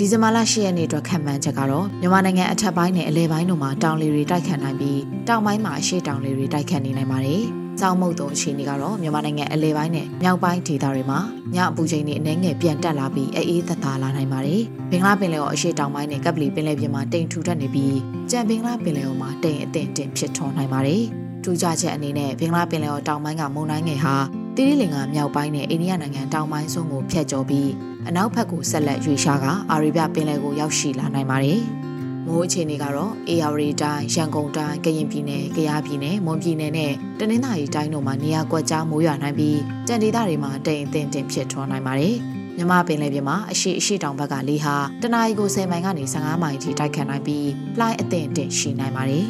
ဒီဇင်ဘာလ10ရက်နေ့အတွက်ခံမှန်းချက်ကတော့မြန်မာနိုင်ငံအထက်ပိုင်းနဲ့အလဲပိုင်းတို့မှာတောင်လေတွေတိုက်ခတ်နိုင်ပြီးတောင်ပိုင်းမှာအရှေ့တောင်လေတွေတိုက်ခတ်နေနိုင်ပါတယ်။စောင်းမုတ်တုံအခြေအနေကတော့မြန်မာနိုင်ငံအလဲပိုင်းနဲ့မြောက်ပိုင်းဒေသတွေမှာညအပူချိန်တွေအနည်းငယ်ပြန်တက်လာပြီးအေးသက်သာလာနိုင်ပါတယ်။ဘင်္ဂလားပင်လယ်အော်အရှေ့တောင်ပိုင်းနဲ့ကပ်ပလီပင်လယ်ပြင်မှာတိမ်ထူထပ်နေပြီးကြံဘင်္ဂလားပင်လယ်အော်မှာတိမ်အထင်တင်ဖြစ်ထွန်းနိုင်ပါတယ်။ထူးခြားချက်အနေနဲ့ဘင်္ဂလားပင်လယ်အော်တောင်ပိုင်းကမုန်တိုင်းငယ်ဟာ တိရိလင်္ကာမြောက်ပိုင်းနဲ့အိန္ဒိယနိုင်ငံတောင်ပိုင်းဆုံးကိုဖျက်ကျော်ပြီးအနောက်ဘက်ကိုဆက်လက်ရွေ့ရှားကအာရေဗျပင်လယ်ကိုရောက်ရှိလာနိုင်ပါတယ်။မိုးအခြေအနေကတော့အေယာဝတီတိုင်း၊ရန်ကုန်တိုင်း၊ကရင်ပြည်နယ်၊ကယားပြည်နယ်၊မွန်ပြည်နယ်နဲ့တနင်္သာရီတိုင်းတို့မှာနေရာကွက်ကြားမိုးရွာနိုင်ပြီးကြံဒေသတွေမှာတိမ်အထင်တင်ဖြစ်ထွန်းနိုင်ပါတယ်။မြမပင်လယ်ပြင်မှာအရှိအရှိတောင်ဘက်ကလေဟာတနအီကို10မိုင်ကနေ15မိုင်ထိတိုက်ခတ်နိုင်ပြီးလှိုင်းအထင်တင်ရှိနိုင်ပါတယ်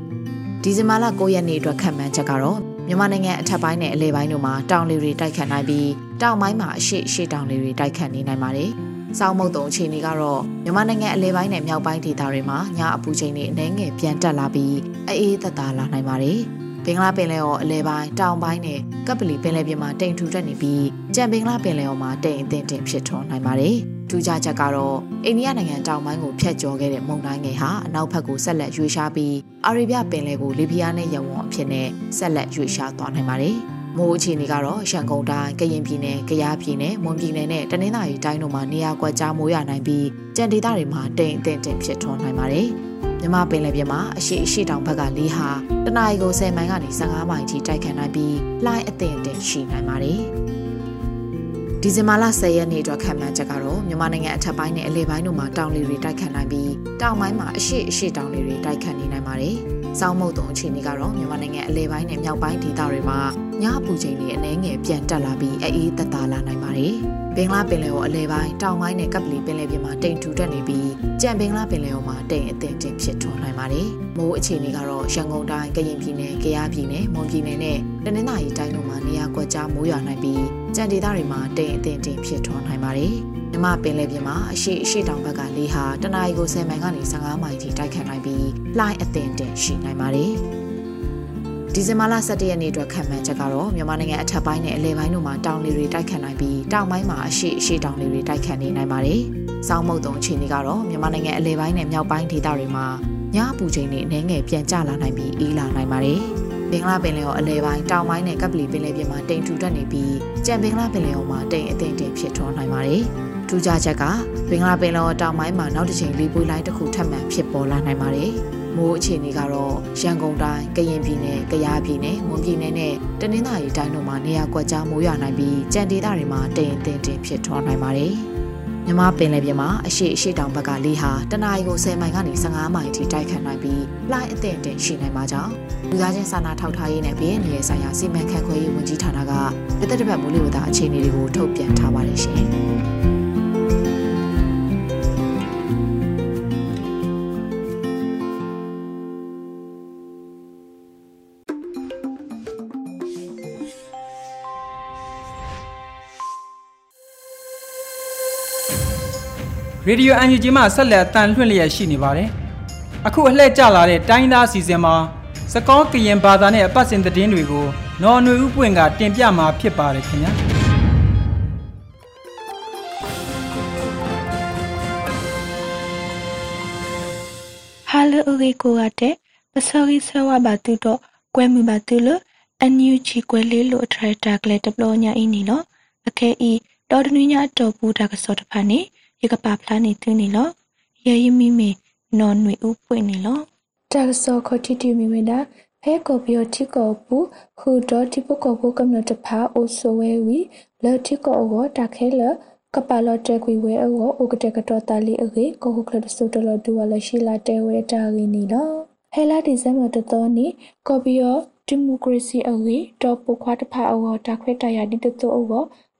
။ဒီဇင်ဘာလ9ရက်နေ့အတွက်ခံမှန်းချက်ကတော့ မြန်မာနိုင်ငံအထက်ပိုင်းနဲ့အလယ်ပိုင်းတို့မှာတောင်လေတွေတိုက်ခတ်နိုင်ပြီးတောင်ပိုင်းမှာအရှိအရှိတောင်လေတွေတိုက်ခတ်နေနိုင်ပါတယ်။စောင်းမုတ်တုံအခြေအနေကတော့မြန်မာနိုင်ငံအလယ်ပိုင်းနဲ့မြောက်ပိုင်းဒေသတွေမှာညအပူချိန်တွေအနည်းငယ်ပြန်တက်လာပြီးအေးသက်သာလာနိုင်ပါတယ်။ဘင်္ဂလားပင်လယ်အော်အလဲပိုင်းတောင်ပိုင်းနဲ့ကပ်ပလီပင်လယ်ပြင်မှာတိမ်ထူတက်နေပြီးကြံဘင်္ဂလားပင်လယ်အော်မှာတိမ်အထင်တင်ဖြစ်ထွန်းနိုင်ပါတယ်။ ထူးခြားချက်ကတော့အိန္ဒိယနိုင်ငံတောင်ပိုင်းကိုဖျက်ကျော်ခဲ့တဲ့မုန်တိုင်းငယ်ဟာအနောက်ဘက်ကိုဆက်လက်ရွေ့ရှားပြီးအာရေဗျပင်လယ်ကိုလေပြင်းနဲ့ရဝန်းအဖြစ်နဲ့ဆက်လက်ရွေ့ရှားသွားနိုင်ပါတယ်။မိုးအခြေအနေကတော့ရန်ကုန်တိုင်း၊ကရင်ပြည်နယ်၊ကယားပြည်နယ်၊မွန်ပြည်နယ်နဲ့တနင်္သာရီတိုင်းတို့မှာနေရာကွက်ကြားမိုးရနိုင်ပြီးကြံဒေသတွေမှာတိမ်အထင်တင်ဖြစ်ထွန်းနိုင်ပါတယ်။မြမပင်လယ်ပြင်မှာအရှိအရှိတောင်ဘက်ကလေးဟာတနအီကို10မိုင်ကနေ15မိုင်ထိတိုက်ခတ်နိုင်ပြီးလှိုင်းအသင့်အင့်ရှိနိုင်ပါတယ်။ ဒီဇင်ဘာလ10ရက်နေ့အတွက်ခံမှန်းချက်ကတော့မြန်မာနိုင်ငံအထက်ပိုင်းနဲ့အလယ်ပိုင်းတို့မှာတောင်လေတွေတိုက်ခတ်နိုင်ပြီးတောင်ပိုင်းမှာအရှိအရှိတောင်လေတွေတိုက်ခတ်နေနိုင်ပါတယ်။စောင်းမုတ်တုံအခြေအနေကတော့မြန်မာနိုင်ငံအလယ်ပိုင်းနဲ့မြောက်ပိုင်းဒေသတွေမှာညအပူချိန်တွေအနည်းငယ်ပြန်တက်လာပြီးအေးသက်သာလာနိုင်ပါတယ်။ဘင်္ဂလားပင်လယ်အော်အလဲပိုင်းတောင်ပိုင်းနဲ့ကပ်ပလီပင်လယ်ပြင်မှာတိမ်ထူတက်နေပြီးကြံဘင်္ဂလားပင်လယ်အော်မှာတိမ်အထင်တင်ဖြစ်ထွန်းနိုင်ပါတယ်။မိုးအခြေအနေကတော့ရန်ကုန်တိုင်းကရင်ပြည်နယ်၊ကယားပြည်နယ်၊မွန်ပြည်နယ်နဲ့တနင်္သာရီတိုင်းတို့မှာနေရာကွက်ကြားမိုးရွာနိုင်ပြီး ကြံဒေသတွေမှာတိမ်အထင်တင်ဖြစ်ထွန်းနိုင်ပါတယ်။မြမပင်လယ်ပြင်မှာအရှိအရှိတောင်ဘက်ကလေဟာတနအီကို10မိုင်ကနေ15မိုင်ထိတိုက်ခတ်နိုင်ပြီးလှိုင်းအသင်တင်ရှိနိုင်ပါတယ်။ဒီဇင်ဘာလ17ရက်နေ့အတွက်ခံမှန်းချက်ကတော့မြန်မာနိုင်ငံအထက်ပိုင်းနဲ့အလယ်ပိုင်းတို့မှာတောင်လေတွေတိုက်ခတ်နိုင်ပြီးတောင်ပိုင်းမှာအရှိအရှိတောင်လေတွေတိုက်ခတ်နေနိုင်ပါတယ်။စောင်းမုတ်တုံအခြေအနေကတော့မြန်မာနိုင်ငံအလယ်ပိုင်းနဲ့မြောက်ပိုင်းဒေသတွေမှာညအပူချိန်တွေအနည်းငယ်ပြန်ကျလာနိုင်ပြီးအေးလာနိုင်ပါတယ်။ ဘင်္ဂလားပင်လယ်အော်အလယ်ပိုင်းတောင်ပိုင်းနဲ့ကပ်ပလီပင်လယ်ပြင်မှာတိမ်ထူတက်နေပြီးကြံဘင်္ဂလားပင်လယ်အော်မှာတိမ်အထင်တင်ဖြစ်ထွန်းနိုင်ပါတယ်။ထူးခြားချက်ကဘင်္ဂလားပင်လယ်အော်တောင်ပိုင်းမှာနောက်တစ်ချိန်လေပွေးလိုင်းတစ်ခုထပ်မံဖြစ်ပေါ်လာနိုင်ပါတယ်။မိုးအခြေအနေကတော့ရန်ကုန်တိုင်း၊ကရင်ပြည်နယ်၊ကယားပြည်နယ်၊မွန်ပြည်နယ်နဲ့တနင်္သာရီတိုင်းတို့မှာနေရာကွက်ကြားမိုးရွာနိုင်ပြီးကြံဒေသတွေမှာတိမ်တင်တင်ဖြစ်ထွန်းနိုင်ပါတယ်။ မြမပင်လယ်ပြင်မှာအရှိအရှိတောင်ဘက်ကလေဟာတနအီကို10မိုင်ကနေ15မိုင်ထိတိုက်ခတ်နိုင်ပြီးလှိုင်းအသင့်တင်ရှိနိုင်ပါကြောင်းလူသားချင်းစာနာထောက်ထားရေးနဲ့ပြည်내ရဲ့ဆိုင်ရာစီမံခန့်ခွဲရေးဝန်ကြီးဌာနကတသက်တပတ်မိုးလေဝသအခြေအနေတွေကိုထုတ်ပြန်ထားပါတယ်ရှင်။ ရေဒီယိုအန်ယူဂျီမှဆက်လက်အတန်လွှင့်လျက်ရှိနေပါတယ်။အခုအလှည့်ကျလာတဲ့တိုင်းသားစီစဉ်မှာစကောကရင်ဘာသာနဲ့အပတ်စဉ်သတင်းတွေကိုနော်နွေဦးပွင့်ကတင်ပြมาဖြစ်ပါတယ်ခင်ဗျာ။ဟာလိုအေကိုရတဲ့ပစောရီဆဝဘာတူတော့ကွဲမှုပါတူလို့အန်ယူချီကွဲလေးလို့ထရက်တာကလေးတပလောညာအင်းနီနော်အခဲဤတော်တနည်းညာတော်ပူတာကစောတဖာနေ ရကပါဖလာနေသူနေလောရရမီမီနော်နွေဥပွင့်နေလောတာဆောခတိတီမီဝဒဖဲကောပီယတိကောပူဟူဒတိပကောပူကမ္နတဖာအိုဆိုဝဲဝီလောတိကောအောတာခဲလကပါလတဲကွေဝဲအောဥကတကတော့တာလီအေကိုဟုကလဒဆုတလဒူဝလရှိလာတဲဝဲတာရင်းနီလောဟဲလာဒီဇမ်ဘာတတော်နီကောပီယောဒီမိုကရေစီအေတော့ပုခွားတဖာအောတာခွဲတရဒီတတူအော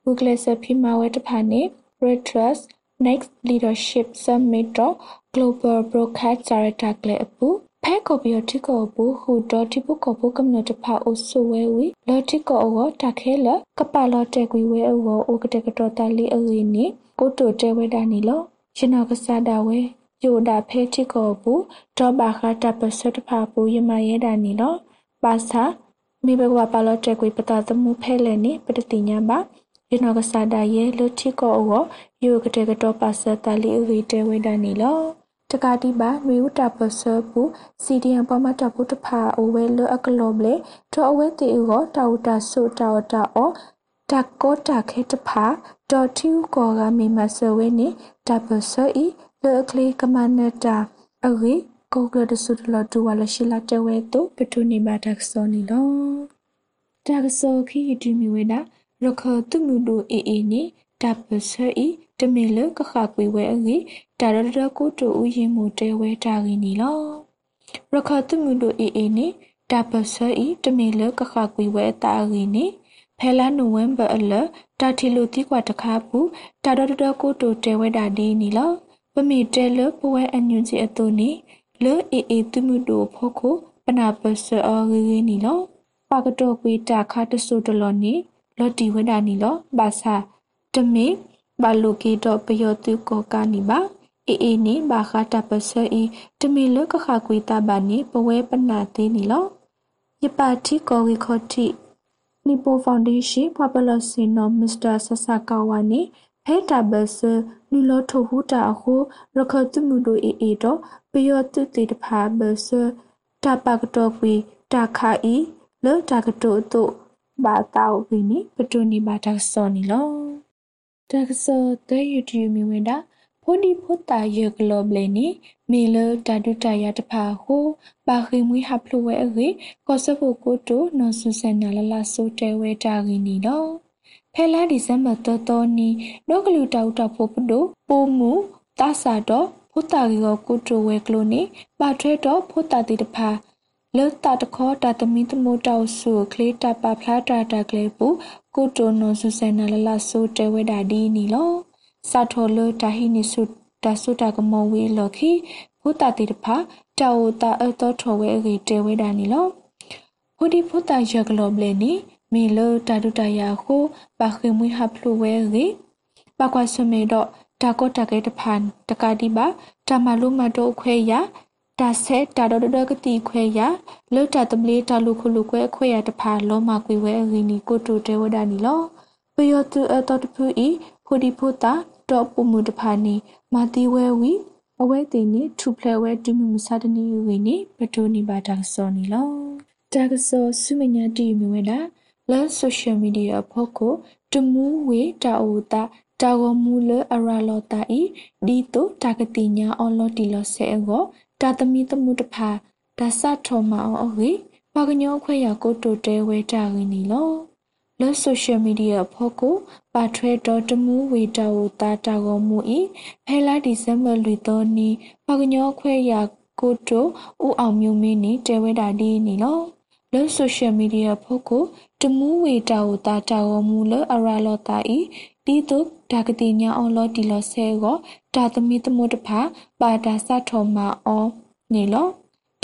ဝူကလဆဖိမာဝဲတဖာနေ Red Trust Next Leadership Summit တော့ Global Broadcast Director ကလေးအပူဖဲကိုပြီးတိကိုပူဟူတော့တိပုကိုပူကမ္နတဖာအိုဆူဝဲဝီလော်တိကိုအောတခဲလကပလော်တဲကွေဝဲအောအိုကတဲ့ကတော့တလီအဝီနီကိုတိုတဲဝဲတာနီလောရှင်တော်ကစားတာဝဲယိုဒါဖဲတိကိုပူတော့ဘာခတာပစတ်ဖာပူယမရဲတာနီလောပါစာမိဘကပါလော်တဲကွေပတာသမှုဖဲလဲနီပတတိညာပါ ယနောကစားတာရဲ့လူတိကိုအောယုကတဲ့ကတော့ပါစတာလီဝီတဲဝဲတာနီလောတကတိပါနွေဥတာပစပူစီဒီယံပမတပုတဖာအဝဲလအကလောဘလေတောအဝဲတီဥကိုတာဝတာဆုတာဝတာအောတကောတာခဲတဖာဒေါ်တီဥကောကမေမဆဝဲနေတပစဤလကလီကမနတာအဝေကောကဒဆုတလတူဝလရှိလာတဝဲတုပထုနေပါတက်စောနီလောတက်စောခီတီမီဝဲတာ ရခတုမှုဒိုအေအေနေတပစဤတမေလကခကွေဝဲအငီတာရရကိုတူဥယင်မှုတဲဝဲတာဂီနီလောရခတုမှုဒိုအေအေနေတပစဤတမေလကခကွေဝဲတာဂီနီဖဲလာနိုဝင်ဘာအလတာတီလိုတိကွာတခါပူတာရရကိုတူတဲဝဲတာဒီနီလောပမီတဲလပဝဲအညွန်စီအတူနီလေအေအေတုမှုဒိုဖိုခိုပနာပစအောရီရီနီလောပါကတော့ကွေတာခါတဆူတလောနီ လော်တီဝဒနီလောဘာသာတမေဘာလိုကီတော့ပယောတုကောကနီပါအေအေနီဘာခတာပစအီတမေလကခကွေတာဘာနီပဝဲပနာသေးနီလောယပါတိကောဝီခောတိနီပိုဖောင်ဒေးရှင်းပပလစင်နော်မစ္စတာဆဆာကာဝါနီဖဲတာဘဆနူလောထိုဟူတာအခုရခတ်မှုတို့အေအေတော့ပယောတုတေတဖာဘဆတာပကတော့ကွေတာခါဤလောတာကတိုတို့ ဘာတောက်ဝီနီပတူနီဘာတာစောနီလောတာကစောတဲ့ယူတူမီဝင်းတာဖိုဒီဖိုတာယေဂလောဘလေနီမေလတာဒူတာယတဖာဟိုပါခိမွေဟပ်လိုဝဲအေကောဆဖိုကိုတိုနော်ဆူဆန်နာလလာဆိုတဲဝဲတာဂီနီလောဖဲလာဒီဇမ်ဘာတော်တော်နီနောကလူတောက်တောက်ဖို့ပဒိုပိုမူတာစာတော့ဖိုတာဂီကိုကိုတိုဝဲကလိုနီပါထွဲတော့ဖိုတာတီတဖာ လောတာတခေါ်တာတမီတမိုးတောက်ဆူကလေးတပဖလားတာတာကလေးပူကိုတိုနော်ဆူဆန်နာလလာဆိုတဲဝဲတာဒီနီလောစာထောလတာဟိနိစုတာစုတာကမောဝေလခိဘုတာတိတဖာတာဝတာအတော်ထောဝဲအေတဲဝဲတာနီလောဟိုဒီဘုတာရကလောဘလေနီမေလတာဒုတယာခိုပါခေမွေဟဖလူဝဲရီပါကွာစမေတော့တာကောတကေတဖန်တကာတိပါတာမလုမတော့ခွဲရ တာဆဲတာတော်တော်ကတိခွဲရလောတာတမလေးတာလူခုလူခွဲခွဲရတဖာလောမကွေဝဲရီနီကိုတိုတဲဝဒနီလောပယောတူအတော်တဖူဤဖိုဒီဖိုတာတော့ပမှုတဖာနေမာတီဝဲဝီအဝဲတင်နေထူဖလဲဝဲတူမှုမစတနီဝီနေပတိုနီပါတာစောနီလောတာကစောဆုမညာတီမြဝဲတာလဲဆိုရှယ်မီဒီယာဖို့ကိုတမူဝေတာအိုတာတာဂောမူလအရာလောတာဤဒီတိုတာကတိညာအော်လောတီလောဆဲအော တာသမီတမှုတဖာဒါစထောမအောဟေပါကညောခွဲရကိုတိုတဲဝဲတာရင်းနီလောလောဆိုရှယ်မီဒီယာဖို့ကိုပါထွဲတော်တမှုဝေတာဝတာတာကောမူဤဖဲလာဒီဇမ်ဘာလူတော်နီပကညောခွဲရကိုတိုဦးအောင်မျိုးမင်းနီတဲဝဲတာဒီနီလောလောဆိုရှယ်မီဒီယာဖို့ကိုတမှုဝေတာဝတာတာကောမူလအရာလောတာဤ တီတုဒါကတိညာအော်လောတီလောဆဲကိုဒါသမီတမို့တဖာပါတာစထောမအောနေလော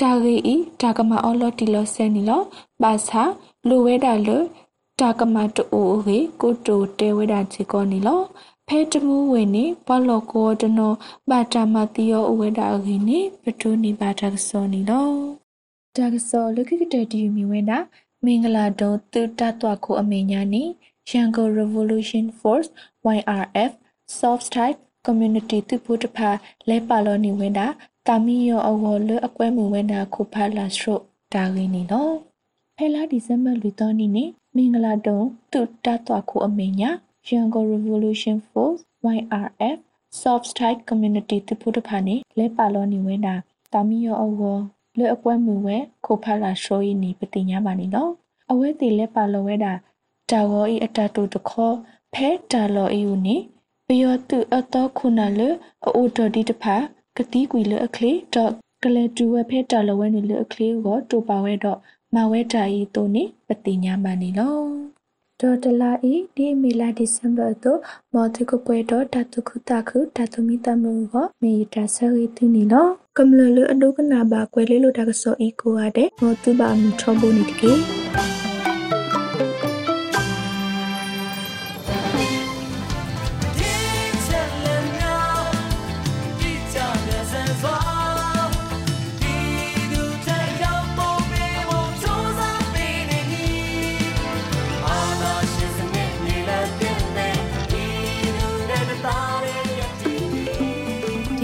ဒါဂေဤဒါကမအော်လောတီလောဆဲနီလောပါစာလိုဝဲတာလောတာကမတူရေကိုတိုတဲဝဒချီကောနီလောဖဲတမှုဝင်နေဘလောကောတနောဘာတာမတိယောအဝဒအခိနေပထုနိဘာတာကစောနီလောတာကစောလခိကတတီမီဝဲတာမင်္ဂလာတုံးတူတတ်တော်ကိုအမေညာနီ Yango Revolution Force YRF Soft Type Community သူဖို့တဖာလဲပါလောနေဝင်တာတာမီယောအဝလအကွဲမှုဝင်တာခုဖာလာစရိုတာရင်းနီလောဖဲလာဒီဇင်ဘာလူတော်နီနေမင်္ဂလာတုံသူတတ်တော်ခုအမေညာ Yango Revolution Force YRF Soft Strike Community တပုဒဖာနေလဲပါလောနေဝဲတာတာမီယောအဝလဲအကွဲမှုဝဲခိုဖာလာရှိုးဤနေပတိညာပါနေလောအဝဲတီလဲပါလောဝဲတာ တာဝဤအတတူတခောဖဲတာလောဤဦးနေပယောတုအတောခုနလအိုတော်ဒီတဖာကတိကွေလအခလေတော့ကလေတူဝဲဖဲတာလောဝဲနေလအခလေကိုတူပါဝဲတော့မဝဲတာဤတုန်နေပတိညာမနီလောဒေါ်တလာဤဒီမီလာဒီဇင်ဘာတော့မော်တကပွဲတော့တတုခုတခုတတုမီတမကမေတာဆရီတူနီလောကမ္လလအဒုကနာဘာကွဲလေးလိုတကဆောဤကိုရတဲ့မော်တူဘာမထောဘုန်နီတကေ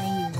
ယူ